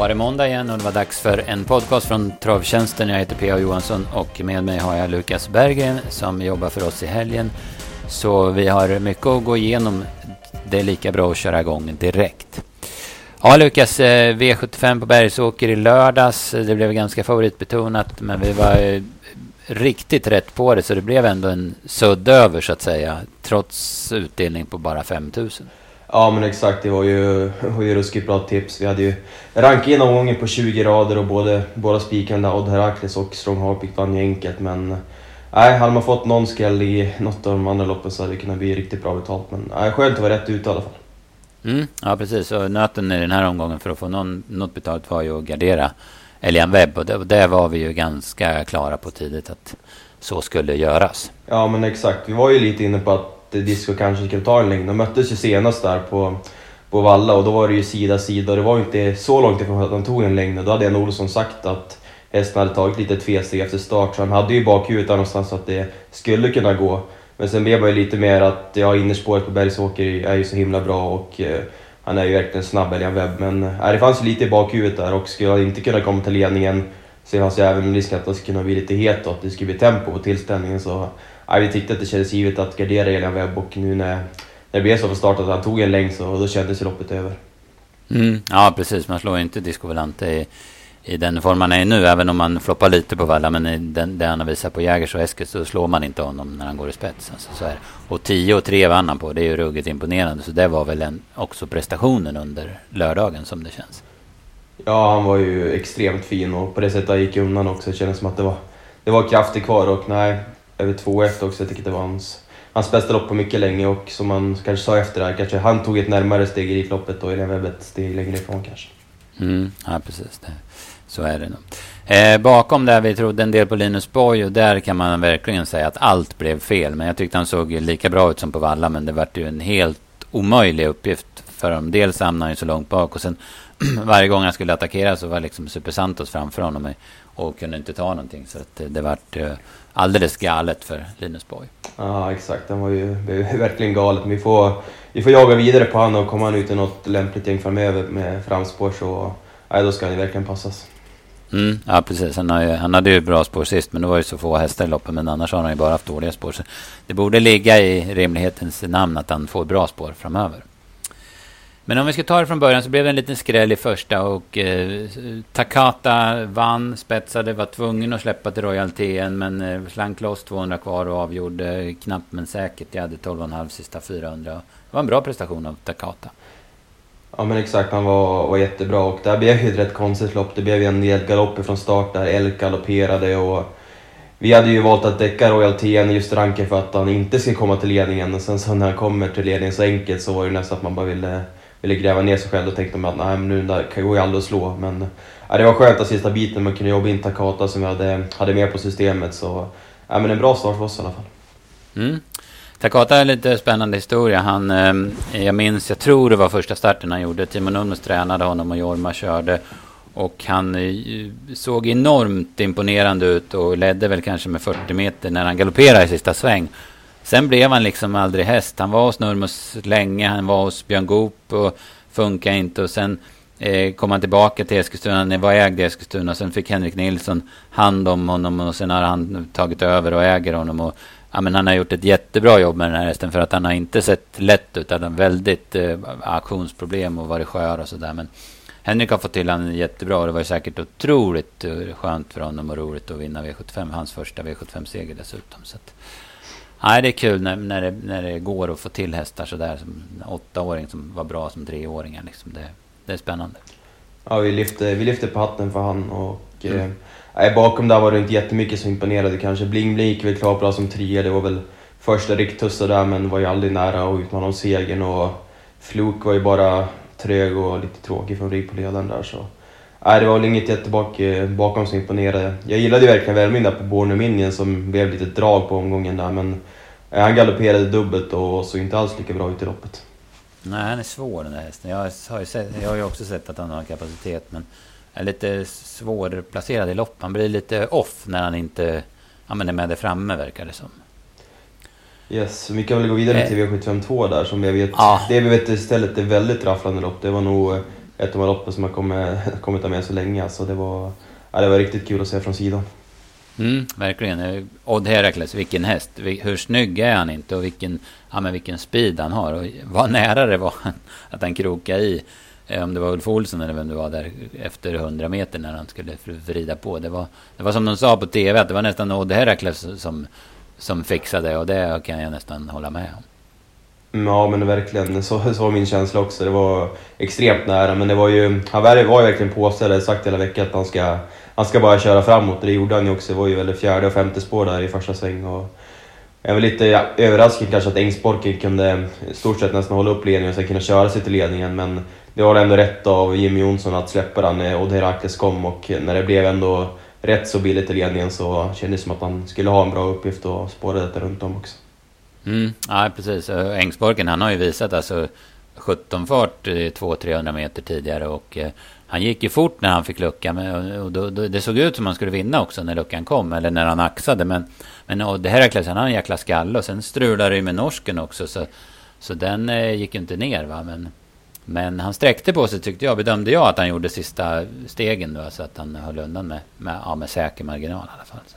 var det måndag igen och det var dags för en podcast från Travtjänsten. Jag heter P.A. Johansson och med mig har jag Lukas Berggren som jobbar för oss i helgen. Så vi har mycket att gå igenom. Det är lika bra att köra igång direkt. Ja, Lukas, eh, V75 på Bergsåker i lördags. Det blev ganska favoritbetonat, men vi var eh, riktigt rätt på det, så det blev ändå en sudd över så att säga, trots utdelning på bara 5000. Ja men exakt, det var ju, var ju ruskigt bra tips. Vi hade ju rankat in omgången på 20 rader och både, båda spikarna Odd Herakles och Strong Harpic vann ju enkelt men Nej, hade man fått någon skräll i något av de andra loppen så hade det kunnat bli riktigt bra betalt. Men nej, skönt att vara rätt ute i alla fall. Mm, ja, precis. Och nöten i den här omgången för att få någon, något betalt var ju att gardera Elian Webb. Och det, det var vi ju ganska klara på tidigt att så skulle göras. Ja, men exakt. Vi var ju lite inne på att Disco kanske skulle ta en längd. De möttes ju senast där på, på Valla och då var det ju sida sida. och Det var ju inte så långt ifrån att de tog en längd. Då hade en Olsson sagt att hästen hade tagit lite tvesteg efter start, så han hade ju bakhuvudet där någonstans så att det skulle kunna gå. Men sen blev det lite mer att ja, innerspåret på Bergsåker är ju så himla bra och eh, han är ju verkligen snabb, Elian Webb. Men eh, det fanns ju lite i bakhuvudet där och skulle han inte kunna komma till ledningen så fanns ju även risk att det skulle kunna bli lite het och att det skulle bli tempo på tillställningen. Så ja, vi tyckte att det kändes givet att gardera Elian Webb och nu när, när det blev så från start att han tog en längd så då kändes loppet över. Mm, ja, precis. Man slår ju inte Disco Volante i i den form han är nu, även om man floppar lite på Valla. Men i den, det han har visat på Jägers och Eskils så slår man inte honom när han går i spets. Alltså, så här. Och 10 och 3 vann han på. Det är ju ruggigt imponerande. Så det var väl en, också prestationen under lördagen som det känns. Ja, han var ju extremt fin och på det sättet han gick undan också. Det kändes som att det var, det var krafter kvar och nej, över 2-1 också. Jag tycker det var hans, hans bästa lopp på mycket länge och som man kanske sa efter det här, kanske han tog ett närmare steg i Elitloppet och Elian Webb ett steg längre ifrån kanske. Mm, ja, precis. Det. Så är det nog. Eh, bakom där vi trodde en del på Linus Borg och där kan man verkligen säga att allt blev fel. Men jag tyckte han såg lika bra ut som på Valla men det vart ju en helt omöjlig uppgift för honom. Dels hamnade han ju så långt bak och sen varje gång han skulle attackera så var liksom Super Santos framför honom och kunde inte ta någonting. Så att det vart eh, alldeles galet för Linus Borg. Ja exakt, han var ju verkligen galet. Vi får, vi får jaga vidare på honom och kommer han ut i något lämpligt gäng framöver med framspår så ja, då ska han ju verkligen passas. Mm, ja, precis. Han, har ju, han hade ju bra spår sist, men det var ju så få hästar i loppet. Men annars har han ju bara haft dåliga spår. Så det borde ligga i rimlighetens namn att han får bra spår framöver. Men om vi ska ta det från början så blev det en liten skräll i första och eh, Takata vann, spetsade, var tvungen att släppa till Royal TN men eh, slank loss 200 kvar och avgjorde knappt men säkert. Jag hade 12,5 sista 400. Det var en bra prestation av Takata. Ja men exakt, han var, var jättebra och det här blev ju ett rätt konstigt lopp. Det blev ju en del galopper från start där Elk galopperade och vi hade ju valt att däcka Royal TN just ranken för att han inte ska komma till ledningen och sen så när han kommer till ledningen så enkelt så var det nästan att man bara ville, ville gräva ner sig själv och tänkte man att nej men nu där kan jag ju aldrig att slå. Men ja, det var skönt att sista biten man kunde jobba in Takata som vi hade, hade med på systemet så ja, men en bra start för oss i alla fall. Mm. Takata är en lite spännande historia. Han, eh, jag minns, jag tror det var första starten han gjorde. Timo Nunnes tränade honom och Jorma körde. Och han eh, såg enormt imponerande ut och ledde väl kanske med 40 meter när han galopperade i sista sväng. Sen blev han liksom aldrig häst. Han var hos Nurmos länge, han var hos Björn Goop och funkade inte. Och sen eh, kom han tillbaka till Eskilstuna, han var ägd i Eskilstuna. Sen fick Henrik Nilsson hand om honom och sen har han tagit över och äger honom. Och ja, men han har gjort ett jättebra jobb med den här hästen för att han har inte sett lätt ut. Han har väldigt eh, aktionsproblem och varit skör och sådär. Men Henrik har fått till honom jättebra och det var ju säkert otroligt eh, skönt för honom och roligt att vinna V75. Hans första V75-seger dessutom. Så att, nej, det är kul när, när, det, när det går att få till hästar sådär som åttaåring som var bra som treåringar. Liksom. Det, det är spännande. Ja, vi lyfte, vi lyfte på hatten för han och mm. eh, bakom där var det inte jättemycket som imponerade kanske. Bling Bling gick väl klart bra som trea. Det var väl första riktussa där men var ju aldrig nära att utmana om segern och Fluk var ju bara trög och lite tråkig från rygg på ledaren där så. Nej, det var väl inget jättebak bakom som imponerade. Jag gillade ju verkligen Värmling där på Borne Minion som blev lite drag på omgången där men han galopperade dubbelt och såg inte alls lika bra ut i loppet. Nej, han är svår den där hästen. Jag har, ju sett, jag har ju också sett att han har kapacitet men är lite svårplacerad i lopp. Han blir lite off när han inte ja, men är med där framme verkar det som. Yes, vi kan väl gå vidare till V752 där som jag vet. Ja. Det vi vet istället är väldigt rafflande lopp. Det var nog ett av de loppen som har kommit, kommit med så länge. Alltså det, var, ja, det var riktigt kul att se från sidan. Mm, verkligen. Odd Herakles, vilken häst. Hur snygg är han inte och vilken, ja, men vilken speed han har. Och vad nära det var att han krokade i. Eh, om det var Ulf Olsson eller vem det var där efter 100 meter när han skulle vrida på. Det var, det var som de sa på TV att det var nästan Odd Herakles som, som fixade och det kan jag nästan hålla med om. Ja men verkligen, så, så var min känsla också. Det var extremt nära men det var ju, han var ju verkligen påställd, hade sagt hela veckan att han ska, han ska bara köra framåt och det gjorde han ju också. Det var ju väl fjärde och femte spår där i första sväng. Och jag var lite ja, överraskad kanske att Ängsborken kunde i stort sett nästan hålla upp ledningen och sen kunna köra sig till ledningen men det var ändå rätt av Jimmy Jonsson att släppa den när Odd Herakles kom och när det blev ändå rätt så billigt i ledningen så kändes det som att han skulle ha en bra uppgift och spåra detta runt om också. Mm, ja, precis. Ängsborken han har ju visat alltså 17 fart eh, 200-300 meter tidigare och eh, han gick ju fort när han fick lucka. Och då, då, det såg ut som han skulle vinna också när luckan kom. Eller när han axade. Men, men och det här är han har en jäkla skalle. Och sen strulade det ju med norsken också. Så, så den eh, gick ju inte ner. Va? Men, men han sträckte på sig tyckte jag. Bedömde jag att han gjorde sista stegen. Då, så att han höll undan med, med, ja, med säker marginal i alla fall. Så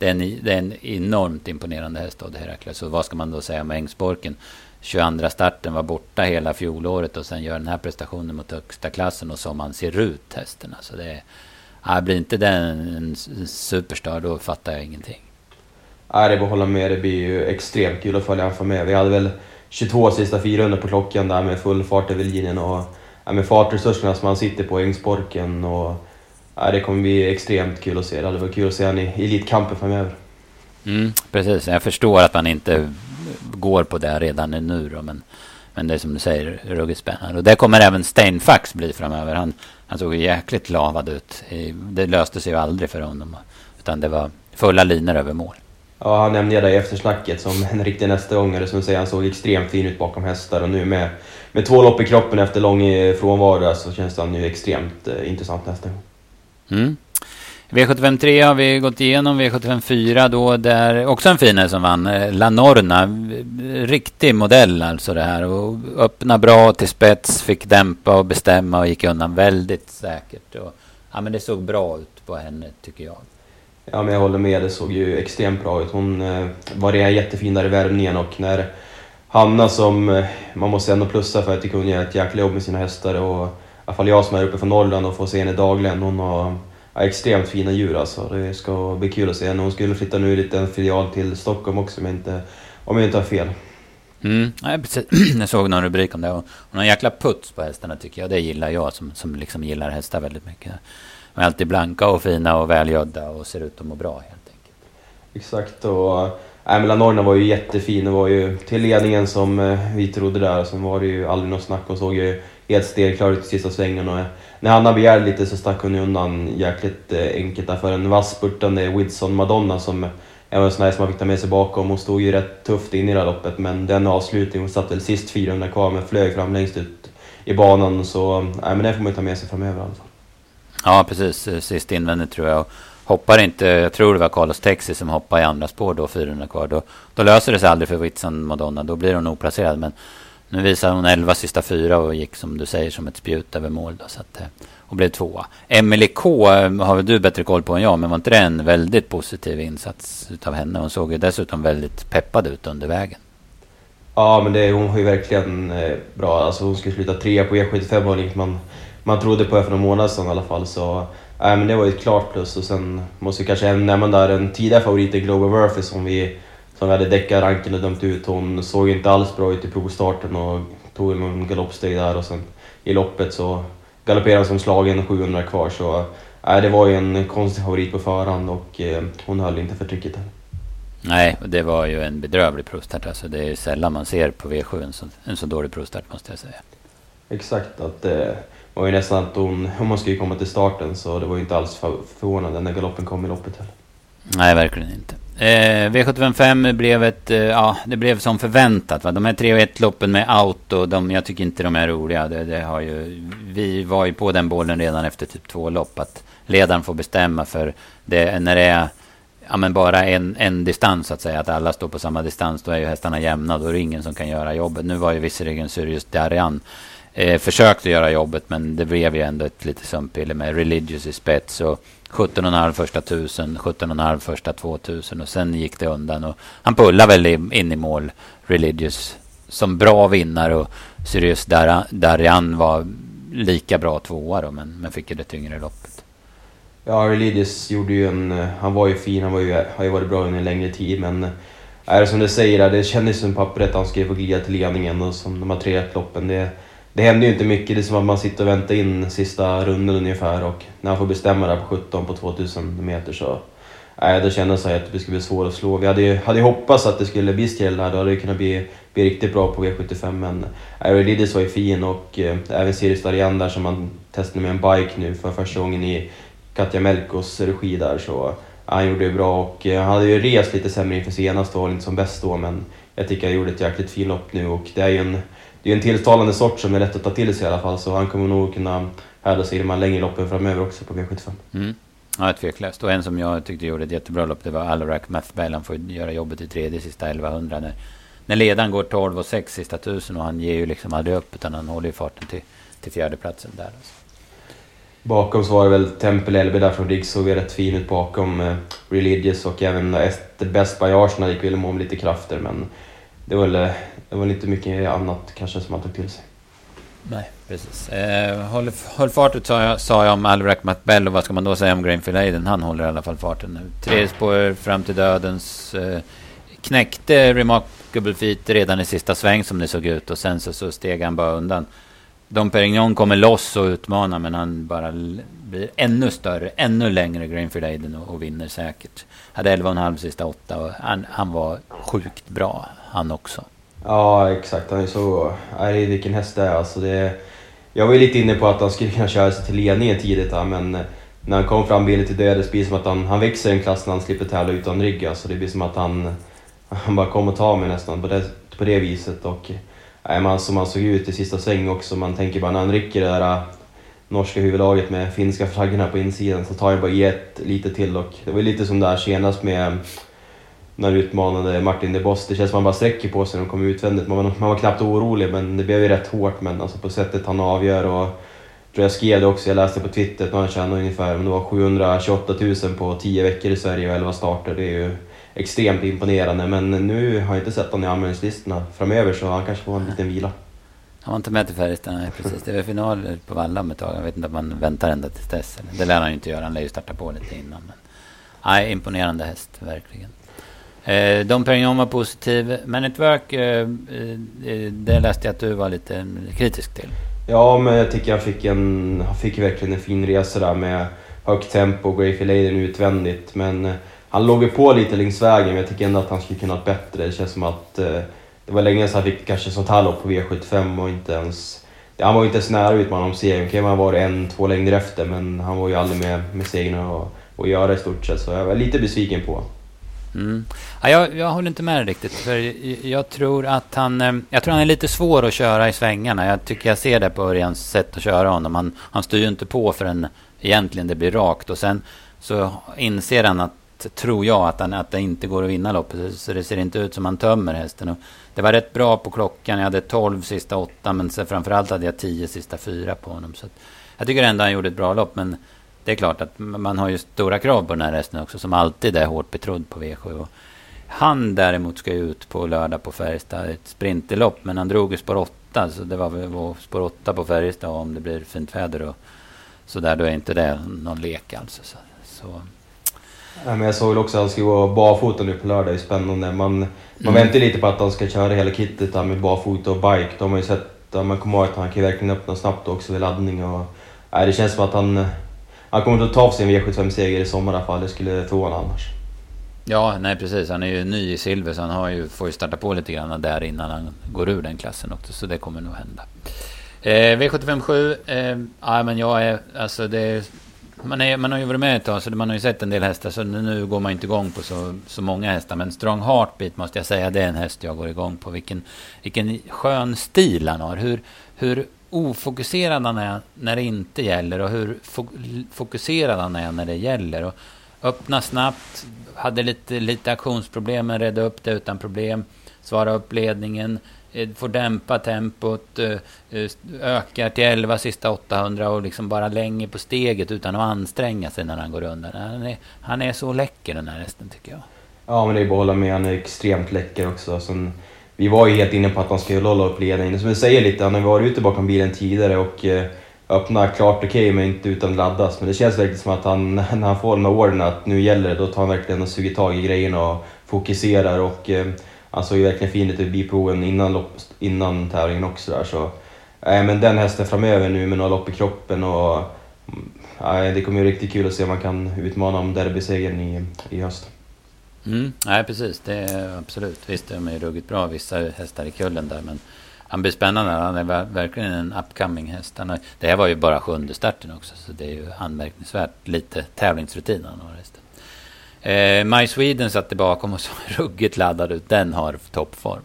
det, är en, det är en enormt imponerande häst av Herakles. Så vad ska man då säga om Ängsborken? 22 starten var borta hela fjolåret och sen gör den här prestationen mot högsta klassen och som man ser ut hästen. Alltså det, ja, blir inte den en superstar då fattar jag ingenting. Nej, det är bara att hålla med. Det blir ju extremt kul att följa honom med. Vi hade väl 22 sista 400 på klockan där med full fart över linjen och ja, med fartresurserna som han sitter på Ängsborken. Och, ja, det kommer bli extremt kul att se. Det hade varit kul att se honom i Elitkampen framöver. Mm, precis, jag förstår att man inte går på det redan nu då, men, men det är som du säger ruggigt spännande. Och det kommer även Steinfax bli framöver. Han, han såg jäkligt lavad ut. Det löste sig ju aldrig för honom. Utan det var fulla linor över mål. Ja, han nämnde det i eftersnacket som en riktig nästagångare. Som säger, han såg extremt fin ut bakom hästar och nu med, med två lopp i kroppen efter lång frånvaro så känns han ju extremt eh, intressant nästa gång. Mm. V75 3 har vi gått igenom. V75 4 då, där också en fin som vann. Eh, La Norna. Riktig modell alltså det här. Och öppna bra till spets, fick dämpa och bestämma och gick undan väldigt säkert. Och, ja, men det såg bra ut på henne tycker jag. Ja, men jag håller med. Det såg ju extremt bra ut. Hon eh, var jättefin där i värmningen och när Hanna som eh, man måste ändå plussa för att hon gör ett jäkla jobb med sina hästar och alla fall jag som är uppe från Norrland och får se henne dagligen. Hon har ja, extremt fina djur alltså. Det ska bli kul att se henne. Hon skulle flytta nu lite en filial till Stockholm också om jag inte, om jag inte har fel. Mm, nej, precis. jag såg någon rubrik om det. Hon har en jäkla puts på hästarna tycker jag. Det gillar jag som, som liksom gillar hästar väldigt mycket. De är alltid blanka och fina och välgödda och ser ut att må bra helt enkelt. Exakt. Och, men Norna var ju jättefin. Det var ju till ledningen som eh, vi trodde där. Sen var det ju aldrig något snack. och såg ju helt stelklar ut i sista svängen. Och, när Hanna begärde lite så stack hon undan jäkligt eh, enkelt där för en vass spurtande Widson Madonna som är en sån här som man fick ta med sig bakom. Hon stod ju rätt tufft in i det här loppet men den avslutningen, hon satt väl sist 400 kvar men flög fram längst ut i banan så nej, men det får man ju ta med sig framöver i alla fall. Ja precis, eh, sist invändigt tror jag. Hoppar inte, jag tror det var Carlos Texi som hoppade i andra spår då, 400 kvar. Då, då löser det sig aldrig för Whitson Madonna, då blir hon oplacerad. Men nu visade hon 11 sista fyra och gick som du säger som ett spjut över mål. Då, så att, eh, och blev tvåa. Emily K eh, har väl du bättre koll på än jag, men var inte det en väldigt positiv insats av henne? Hon såg ju dessutom väldigt peppad ut under vägen. Ja, men det, hon har ju verkligen eh, bra. Alltså, hon skulle sluta trea på E75 var inget liksom man, man trodde på för några månader sedan i alla fall. Så, Nej men det var ju ett klart plus. Och sen måste vi kanske nämna där en tidigare favorit, Global Murphy, som vi som vi hade däckat ranken och dömt ut. Hon såg inte alls bra ut i provstarten och tog någon galoppsteg där och sen i loppet så galopperade hon som slagen 700 kvar. Så äh, det var ju en konstig favorit på förhand och eh, hon höll inte för trycket heller. Nej, det var ju en bedrövlig provstart. Alltså det är sällan man ser på V7 en så, en så dålig provstart måste jag säga. Exakt, att det eh, var ju nästan att hon, hon skulle komma till starten så det var ju inte alls förvånande när galoppen kom i loppet heller. Nej, verkligen inte. Eh, V755 blev ett, eh, ja, det blev som förväntat. Va? De här 3 1 loppen med auto, de, jag tycker inte de är roliga. Det, det, har ju, vi var ju på den bollen redan efter typ två lopp. Att ledaren får bestämma för det, när det är ja, men bara en, en distans så att säga. Att alla står på samma distans. Då är ju hästarna jämna. Då är det ingen som kan göra jobbet. Nu var ju visserligen Sirius Darian eh, försökte göra jobbet men det blev ju ändå ett lite sömnpiller med Religious i spets och 17,5 första 1000. 17,5 första 2000 och sen gick det undan och han pullade väl in i mål Religious som bra vinnare och Sirius Darian var lika bra tvåa då men, men fick ju det tyngre loppet. Ja, Religious gjorde ju en... Han var ju fin, han var ju, har ju varit bra under en längre tid men är det som du säger, det kändes som pappret han skrev på glida till ledningen och som de har tre loppen. Det, det händer ju inte mycket, det är som att man sitter och väntar in sista runden ungefär och när han får bestämma där på 17 på 2000 meter så... Nej, då kändes det att det skulle bli svårt att slå. Vi hade ju, hade ju hoppats att det skulle bli skräll här, då hade det kunnat bli, bli riktigt bra på V75 men... Nej, Liddis var ju fin och eh, även Sirius Darian där som man testade med en bike nu för första gången i Katja Melkos regi där så han gjorde det bra och eh, han hade ju rest lite sämre inför senast och var inte som bäst då men jag tycker han gjorde ett jäkligt fint lopp nu och det är ju en, det är en tilltalande sort som är lätt att ta till sig i alla fall så han kommer nog kunna härda sig i de här längre loppen framöver också på V75. Mm. Ja, tveklöst. Och en som jag tyckte gjorde ett jättebra lopp det var Alarak Mathbell. Han får göra jobbet i tredje sista 1100 när, när ledaren går 12 och 6 sista tusen och han ger ju liksom aldrig upp utan han håller ju farten till, till fjärdeplatsen där. Alltså. Bakom så var det väl Tempel Elbe där från Riggs såg rätt fin ut bakom eh, Religious och även Ester Best by Arsenal gick väl om lite krafter men det var, väl, det var inte mycket annat kanske som han tog till sig. Nej, precis. Eh, håll, håll farten sa jag, sa jag om Alvrak Matbell och vad ska man då säga om Greenfield Aiden? Han håller i alla fall farten nu. Tre spår fram till dödens. Eh, knäckte Remarkable Feet redan i sista sväng som det såg ut och sen så, så steg han bara undan. Dom Perignon kommer loss och utmanar men han bara blir ännu större, ännu längre Greenfield Aiden och, och vinner säkert. Hade 11,5 sista åtta och han, han var sjukt bra han också. Ja exakt, han är så... Nej, vilken häst det är alltså. Det, jag var ju lite inne på att han skulle kunna köra sig till ledningen tidigt här, men eh, när han kom fram billigt till dödes blir det som att han, han växer en klass när han slipper tävla utan rygg. Alltså det blir som att han, han bara kommer ta mig nästan på det, på det viset. Och, eh, Nej, alltså, man, som han såg ut i sista sväng också. Man tänker bara när han rycker det där eh, norska huvudlaget med finska flaggorna på insidan så tar jag bara i ett lite till och det var lite som det här senast med mm, när du utmanade Martin de Boss. Det känns som att man bara sträcker på sig när de kommer utvändigt. Man, man var knappt orolig men det blev ju rätt hårt men alltså på sättet han avgör och tror jag skrev det också, jag läste på Twitter att han tjänade ungefär det var 728 000 på 10 veckor i Sverige och 11 starter. Det är ju extremt imponerande. Men nu har jag inte sett honom i anmälningslistorna framöver så han kanske får en liten vila. Han var inte med till Färjestad, nej precis. Det är final på Valla om ett tag. Jag vet inte om man väntar ända till dess. Det lär han ju inte göra. Han lär ju starta på lite innan. Men, nej, imponerande häst, verkligen. Eh, Dom Perignon var positiv. Men ett work, eh, eh, det läste jag att du var lite kritisk till. Ja, men jag tycker han fick, en, han fick verkligen en fin resa där med högt tempo och Grey Laden utvändigt. Men eh, han låg ju på lite längs vägen, men jag tycker ändå att han skulle kunna ha bättre. Det känns som att eh, det var länge sedan han fick kanske sånt här lopp på V75 och inte ens... Han var ju inte ens nära utmanaren om segern. Okej, man var en, två längder efter, men han var ju aldrig med med segern och, och göra i stort sett. Så jag var lite besviken på Mm. Ja, jag, jag håller inte med dig riktigt. För jag tror att han... Eh, jag tror han är lite svår att köra i svängarna. Jag tycker jag ser det på Örjans sätt att köra honom. Han, han styr ju inte på förrän egentligen det blir rakt. Och sen så inser han att tror jag, att, han, att det inte går att vinna loppet. Så det ser inte ut som han tömmer hästen. Och det var rätt bra på klockan. Jag hade 12 sista åtta, men sen framförallt hade jag 10 sista fyra på honom. Så jag tycker ändå han gjorde ett bra lopp, men det är klart att man har ju stora krav på den här hästen också, som alltid är hårt betrodd på V7. Och han däremot ska ju ut på lördag på Färjestad, ett sprinterlopp, men han drog ju spår 8, så det var väl spår 8 på Färjestad om det blir fint väder och så där, då är inte det någon lek alltså. Så, så Ja, men jag såg väl också att han skulle gå barfota nu på lördag, det är spännande. Man, mm. man väntar lite på att han ska köra hela kittet där med barfota och bike. De har ju sett, man kommer ihåg att han kan verkligen öppna snabbt också vid laddning. Och, nej, det känns som att han, han kommer att ta sig en V75-seger i sommar i alla fall. Det skulle förvåna annars. Ja, nej precis. Han är ju ny i silver så han har ju, får ju starta på lite grann där innan han går ur den klassen också. Så det kommer nog hända. Eh, V75 7. Eh, ja, men jag är, alltså det man, är, man har ju varit med ett tag, så man har ju sett en del hästar. Så nu går man inte igång på så, så många hästar. Men Strong Heartbeat måste jag säga, det är en häst jag går igång på. Vilken, vilken skön stil han har. Hur, hur ofokuserad han är när det inte gäller och hur fokuserad han är när det gäller. Och öppna snabbt, hade lite, lite aktionsproblem men redde upp det utan problem. Svara upp ledningen. Eh, får dämpa tempot, eh, eh, ökar till 11 sista 800 och liksom bara länger på steget utan att anstränga sig när han går undan. Han är, han är så läcker den här hästen tycker jag. Ja, men det är bara att hålla med. Han är extremt läcker också. Sen, vi var ju helt inne på att han skulle hålla upp ledningen. Som du säger lite, han har varit ute bakom bilen tidigare och eh, öppnat klart okej okay, men inte utan laddas. Men det känns verkligen som att han, när han får de här orden att nu gäller det, då tar han verkligen och suger tag i grejerna och fokuserar. Och, eh, han såg ju verkligen fin ut i biproven innan, innan tävlingen också. Där, så, äh, men den hästen framöver nu med några lopp i kroppen och äh, det kommer ju riktigt kul att se om man kan utmana om derbysegern i, i höst. Mm, nej, precis. Det är absolut. Visst, de är ruggigt bra vissa hästar i kullen där, men han blir spännande. Han är verkligen en upcoming häst. Har, det här var ju bara sjunde starten också, så det är ju anmärkningsvärt lite tävlingsrutin han har resten. Eh, My Sweden satt bakom och såg ruggigt laddad ut. Den har toppform.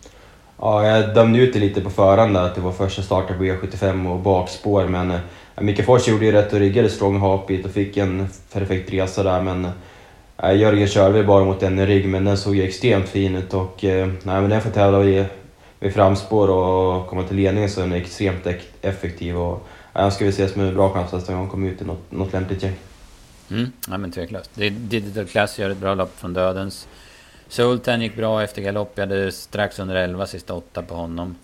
Ja, jag dömde ut det lite på förhand att det var första starten på E75 och bakspår, men eh, Micke Fors gjorde ju rätt och riggade strong Hapit och fick en perfekt resa där, men eh, Jörgen körde väl bara mot en rygg, men den såg ju extremt fin ut och eh, nej, men den får tävla vid, vid framspår och komma till ledningen så är den extremt effektiv och ja, han ska vi ses med bra chans nästa gång han kommer ut i något, något lämpligt gäng. Mm, ja men tveklöst. Digital Class gör ett bra lopp från dödens. Sultan gick bra efter galopp. Jag hade strax under 11 sista åtta på honom.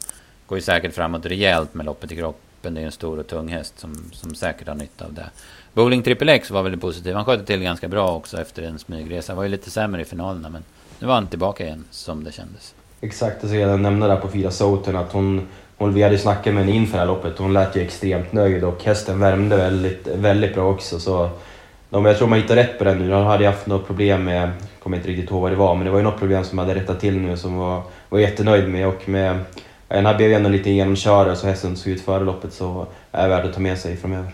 Går ju säkert framåt rejält med loppet i kroppen. Det är en stor och tung häst som, som säkert har nytta av det. Bowling Triple X var väldigt positiv. Han skötte till ganska bra också efter en smygresa. Var ju lite sämre i finalerna men nu var han tillbaka igen som det kändes. Exakt, jag ska nämna där på fyra Soten att hon, hon, vi hade snackat med henne inför det här loppet. Hon lät ju extremt nöjd och hästen värmde väldigt, väldigt bra också. Så de, jag tror man hittar rätt på den nu. De hade haft något problem med, jag kommer inte riktigt ihåg vad det var, men det var ju något problem som hade rättat till nu som var, var jättenöjd med. Och med den här blev ju ändå lite genomkörare så hästen såg ut före loppet så är värd att ta med sig framöver.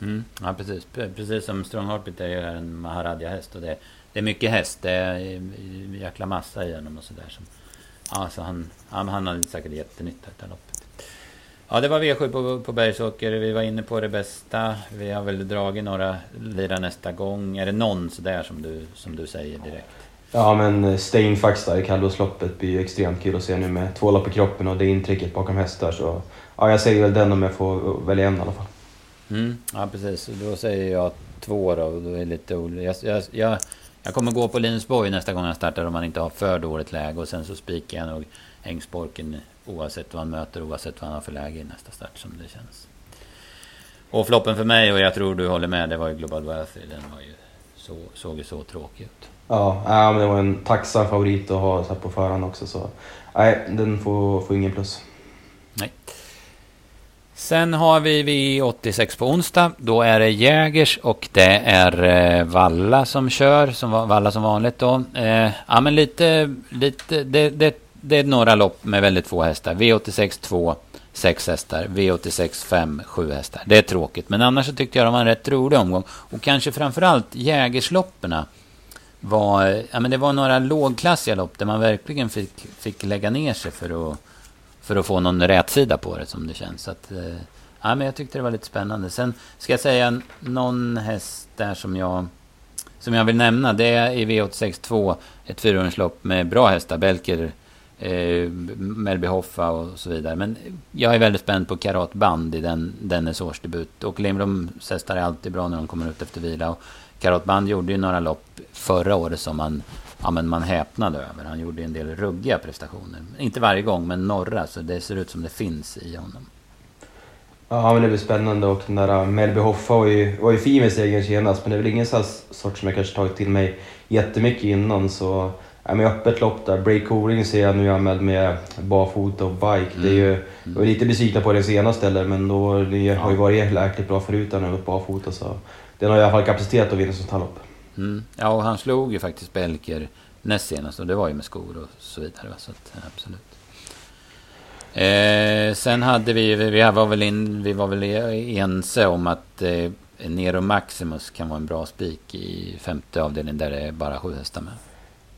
Mm, ja precis, precis som Strong Heartbeat är ju en Maharadja-häst och det, det är mycket häst. Det är en jäkla massa i honom och sådär. Ja, så han, han, han har säkert jättenytta av loppet. Ja, det var V7 på, på Bergsåker. Vi var inne på det bästa. Vi har väl dragit några lira nästa gång. Är det någon sådär som du, som du säger direkt? Ja, men Steinfax där i kallblodsloppet blir ju extremt kul att se nu med två lopp i kroppen och det intrycket bakom hästar. Så ja, jag säger väl den om jag får välja en i alla fall. Mm, ja, precis. Då säger jag två då. då är lite jag, jag, jag, jag kommer gå på Linus Borg nästa gång han startar om han inte har för dåligt läge. Och sen så spikar jag nog Ängsborken oavsett vad han möter, oavsett vad han har för läge i nästa start som det känns. Och floppen för mig, och jag tror du håller med, det var ju Global Wealthy. Den var ju så, såg ju så tråkig ut. Ja, men det var en tacksam favorit att ha så på förhand också. Så nej, den får, får ingen plus. Nej. Sen har vi V86 på onsdag. Då är det Jägers och det är eh, Valla som kör. Som, Valla som vanligt då. Eh, ja men lite, lite det, det det är några lopp med väldigt få hästar. V86 2, 6 hästar. V86 5, 7 hästar. Det är tråkigt. Men annars så tyckte jag det var en rätt rolig omgång. Och kanske framförallt Jägerslopperna. Eh, var, ja, men det var några lågklassiga lopp där man verkligen fick, fick lägga ner sig för att, för att få någon rätsida på det som det känns. Så att, eh, ja, men jag tyckte det var lite spännande. Sen ska jag säga någon häst där som jag, som jag vill nämna. Det är i V86 2 ett fyraåringslopp med bra hästar. Belker eh, Melby Hoffa och så vidare. Men jag är väldigt spänd på Karat Band i den, dennes årsdebut. Och Lindbloms hästar är alltid bra när de kommer ut efter vila. Och Karat Band gjorde ju några lopp förra året som man, ja, men man häpnade över. Han gjorde en del ruggiga prestationer. Inte varje gång, men några. Så det ser ut som det finns i honom. Ja, men det blir spännande och den där eh, Melby Hoffa var ju, var ju fin med segern senast, men det är väl ingen sån sort som jag kanske tagit till mig jättemycket innan. Så Ja, men öppet lopp där. Break Oring ser jag nu anmäld med barfota och bike. Mm. Det är ju, mm. jag var lite besviken på den senaste eller, men då, det ja. har ju varit jäkligt bra förut när den barfota. Så den har i alla fall kapacitet att vinna sånt här lopp. Mm. Ja, och han slog ju faktiskt Belker näst senast och det var ju med skor och så vidare. Så att, absolut. Eh, sen hade vi, vi var väl, in, vi var väl ense om att eh, Nero Maximus kan vara en bra spik i femte avdelningen där det är bara sju hästar med.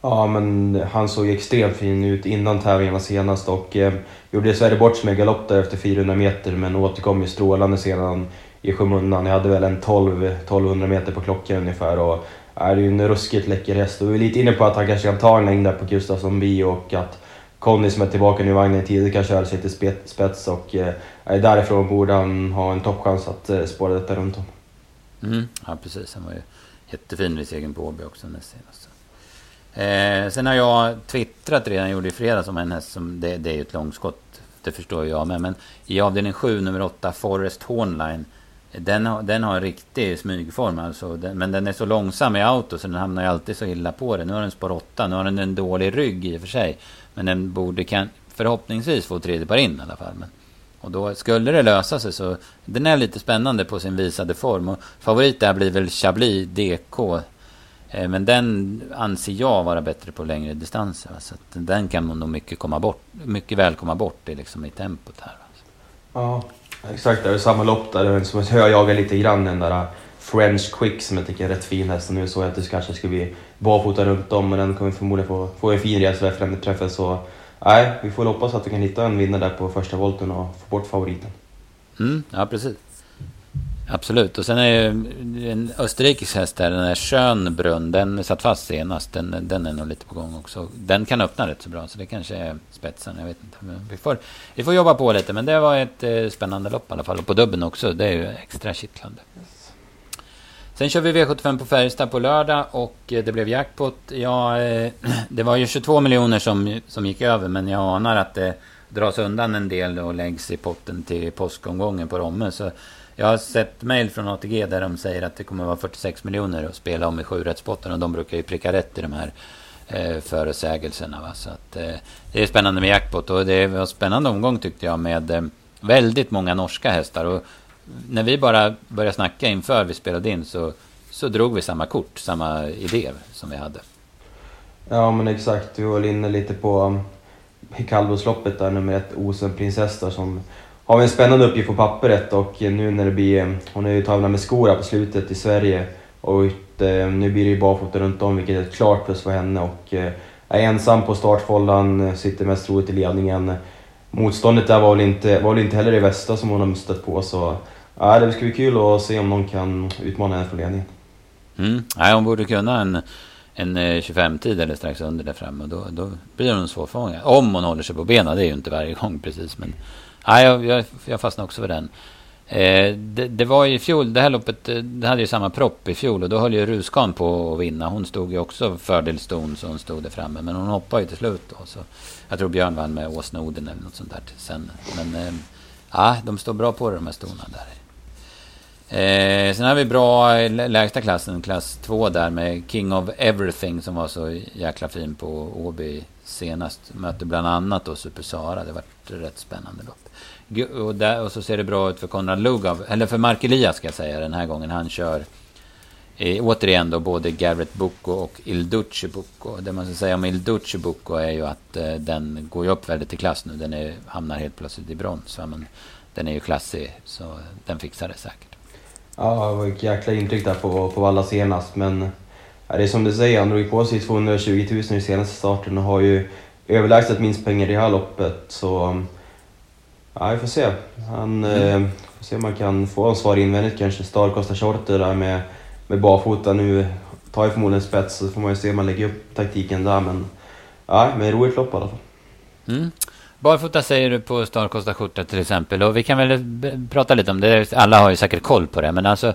Ja, men han såg extremt fin ut innan tävlingarna senast och eh, gjorde dessvärre bort sig med galopp där efter 400 meter men återkom ju strålande sedan i skymundan. Jag hade väl en 12, 1200 meter på klockan ungefär och är ju en ruskigt läcker häst. Och vi är lite inne på att han kanske kan ta en längd där på Gustafsson Bio och att Conny som är tillbaka nu i vagnen tidigt kan köra sig till spets och eh, därifrån borde han ha en toppchans att eh, spåra detta runt om. Mm, ja precis, han var ju jättefin vid segern på Åby också näst senast. Eh, sen har jag twittrat redan, gjorde i fredags om en häst som, det, det är ju ett långskott, det förstår jag med. Men i avdelning 7, nummer 8, Forest Hornline. Den, har, den har en riktig smygform alltså. Den, men den är så långsam i auto så den hamnar ju alltid så illa på det. Nu har den spår 8, nu har den en dålig rygg i och för sig. Men den borde kan, förhoppningsvis få tredje par in i alla fall. Men, och då skulle det lösa sig så den är lite spännande på sin visade form. Och favorit där blir väl Chablis DK. Eh, men den anser jag vara bättre på längre distanser. Så den kan nog mycket, komma bort, mycket väl komma bort i, liksom, i tempot här. Ja, exakt. Det är samma lopp där. Som jag jagar lite grann den där French Quick som jag tycker är rätt fin häst. Nu såg jag att det kanske skulle bli barfota runt om men den kommer förmodligen få, få en fin resa efter den träffen. Så nej, vi får hoppas att vi kan hitta en vinnare där på första volten och få bort favoriten. Mm, ja, precis. Absolut. Och sen är ju en österrikisk häst här, den här Schönbrunn, den satt fast senast. Den, den är nog lite på gång också. Den kan öppna rätt så bra, så det kanske är spetsen. Jag vet inte. Vi får, vi får jobba på lite, men det var ett eh, spännande lopp i alla fall. Och på dubben också, det är ju extra kittlande. Sen kör vi V75 på Färjestad på lördag och eh, det blev jackpot. Ja, eh, det var ju 22 miljoner som, som gick över, men jag anar att det dras undan en del och läggs i potten till påskomgången på Romme. Så jag har sett mail från ATG där de säger att det kommer att vara 46 miljoner att spela om i sjurättspotten och de brukar ju pricka rätt i de här eh, förutsägelserna. Va? Så att, eh, det är spännande med jackpot och det var en spännande omgång tyckte jag med eh, väldigt många norska hästar. Och när vi bara började snacka inför vi spelade in så, så drog vi samma kort, samma idé som vi hade. Ja men exakt, vi var inne lite på i kallblodsloppet där nummer ett Osen Prinsessa som har vi en spännande uppgift på pappret och nu när det blir, hon är ju tävlat med skor på slutet i Sverige och nu blir det ju barfota runt om vilket är ett klart plus för henne och eh, är ensam på startfållan, sitter mest troligt i ledningen. Motståndet där var väl inte, var väl inte heller det bästa som hon har stött på så ja, det ska bli kul att se om någon kan utmana henne för ledningen. Mm. Nej, hon borde kunna en, en eh, 25-tid eller strax under där framme och då, då blir hon svårfångad. Om hon håller sig på benen, det är ju inte varje gång precis men Ja, jag, jag, jag fastnade också för den. Eh, det, det, var i fjol, det här loppet, eh, det hade ju samma propp i fjol och då höll ju Ruskan på att vinna. Hon stod ju också fördelston så hon stod där framme. Men hon hoppade ju till slut då. Så jag tror Björn vann med Åsnoden eller något sånt där sen. Men eh, ja, de står bra på det de här stona där. Eh, sen har vi bra eh, lägsta klassen, klass 2 där med King of Everything som var så jäkla fin på Åby senast. Mötte bland annat då Super Sara. Det var ett rätt spännande lopp. Och, där, och så ser det bra ut för Konrad Lugav, eller för Mark Elias ska jag säga den här gången. Han kör eh, återigen då både Garrett Bucco och Il Duce Bucco. Det man ska säga om Il Duce Bucco är ju att eh, den går ju upp väldigt i klass nu. Den är, hamnar helt plötsligt i brons. Men den är ju klassig så den fixar det säkert. Ja, det var ett jäkla intryck där på, på alla senast. Men ja, det är som du säger, han drog på sig 220 000 i senaste starten och har ju överlägset minst pengar i det här loppet. Så ja, vi får se. Han, mm. eh, får se om man kan få en svar invändigt kanske. Star Costa Shorter där med, med barfota nu. Tar ju förmodligen spets så får man ju se om man lägger upp taktiken där. Men ja, men roligt lopp i alla fall. Mm. Barfota säger du på stan kostar Skjorta till exempel. Och vi kan väl prata lite om det. Alla har ju säkert koll på det. Men alltså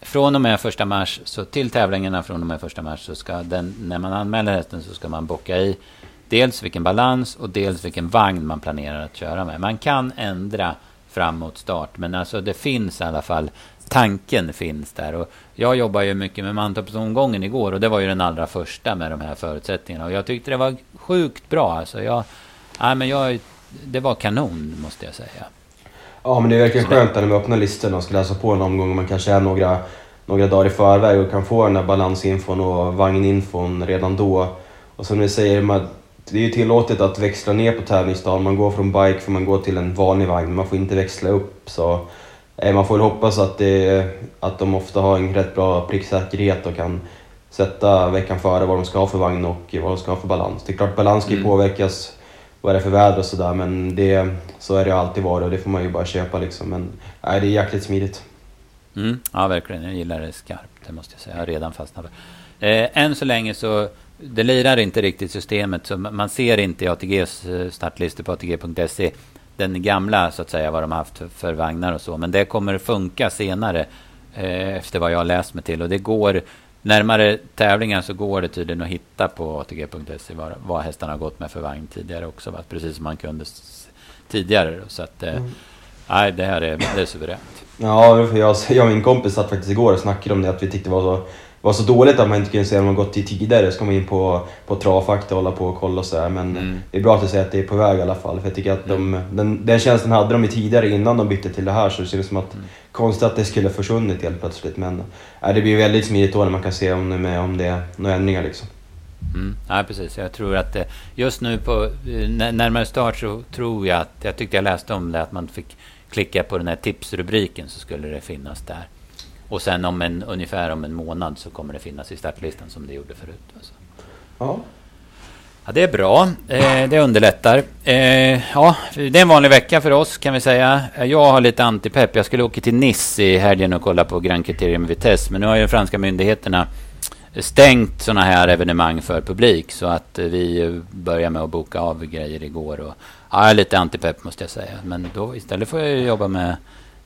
från och med första mars, så till tävlingarna från och med första mars så ska den, när man anmäler hästen så ska man bocka i dels vilken balans och dels vilken vagn man planerar att köra med. Man kan ändra framåt start, men alltså det finns i alla fall tanken finns där. Och jag jobbar ju mycket med Mantorpsomgången igår och det var ju den allra första med de här förutsättningarna. Och jag tyckte det var sjukt bra. Alltså jag, ja, men jag, det var kanon måste jag säga. Ja men det är verkligen skönt när man öppnar listorna och ska läsa på en omgång och man kanske är några, några dagar i förväg och kan få den där balansinfon och vagninfon redan då. Och som ni säger, man, det är ju tillåtet att växla ner på tävlingsdagen. Man går från bike för man går till en vanlig vagn, men man får inte växla upp. Så eh, man får väl hoppas att, det, att de ofta har en rätt bra pricksäkerhet och kan sätta veckan före vad de ska ha för vagn och vad de ska ha för balans. Det är klart balans ska ju mm. påverkas vad det är för väder och sådär men det, så är det alltid varit och det får man ju bara köpa liksom. Men nej, det är jäkligt smidigt. Mm, ja verkligen, jag gillar det skarpt, det måste jag säga. Jag har redan fastnat. Eh, än så länge så det lirar inte riktigt systemet. Så man ser inte i ATGs eh, startlistor på ATG.se den gamla så att säga vad de har haft för vagnar och så. Men det kommer funka senare eh, efter vad jag har läst mig till. Och det går närmare tävlingar så går det tydligen att hitta på ATG.se vad, vad hästarna har gått med för vagn tidigare också. Va? Precis som man kunde tidigare. Så att, eh, mm. nej, det här är, det är suveränt. Ja, jag, jag och min kompis satt faktiskt igår och snackade om det, att vi tyckte det var så var så dåligt att man inte kunde säga om man gått till tidigare. Så kom vi in på, på travfakta och hålla på och kolla och sådär. Men mm. det är bra att du säger att det är på väg i alla fall. För jag tycker att de, mm. den, den känslan hade de ju tidigare innan de bytte till det här. Så det ser som att mm. konstigt att det skulle försvunnit helt plötsligt. Men äh, det blir väldigt smidigt då när man kan se om, med, om det är några ändringar liksom. Mm. Ja, precis. Jag tror att det, just nu på eh, närmare start så tror jag att, jag tyckte jag läste om det, att man fick klicka på den här tipsrubriken så skulle det finnas där. Och sen om en, ungefär om en månad så kommer det finnas i startlistan som det gjorde förut. Alltså. Ja. Ja, det är bra. Eh, det underlättar. Eh, ja, det är en vanlig vecka för oss kan vi säga. Jag har lite antipepp. Jag skulle åka till Nice i helgen och kolla på Grand Criterium Vitesse. Men nu har ju franska myndigheterna stängt sådana här evenemang för publik. Så att vi börjar med att boka av grejer igår. Och, ja, jag är lite antipepp måste jag säga. Men då istället får jag jobba med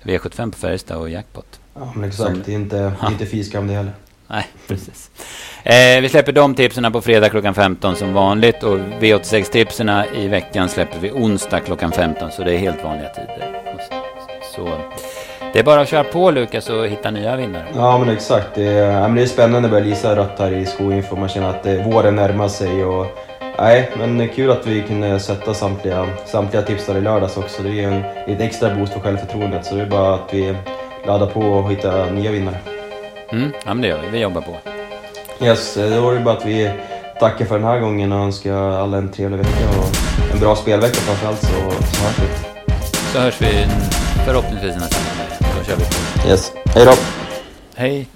V75 på Färjestad och jackpot. Ja, men exakt. Som, det är inte, ja. inte fiskam det heller. Nej, precis. Eh, vi släpper de tipsen på fredag klockan 15 som vanligt och V86-tipsen i veckan släpper vi onsdag klockan 15 så det är helt vanliga tider. Så det är bara att köra på Lukas och hitta nya vinnare. Ja men exakt. Det är, ja, men det är spännande att börja lysa rött här i Skoinfo. Man känner att det, våren närmar sig och Nej, men kul att vi kunde sätta samtliga, samtliga tips där i lördags också. Det är en, ett extra boost för självförtroendet så det är bara att vi laddar på och hittar nya vinnare. Mm, ja men det gör vi. Vi jobbar på. Yes, då var det bara att vi tackar för den här gången och önskar alla en trevlig vecka och en bra spelvecka framförallt så, så hörs vi. Så hörs vi förhoppningsvis nästa vecka. Då kör vi på. Yes, hej då! Hej!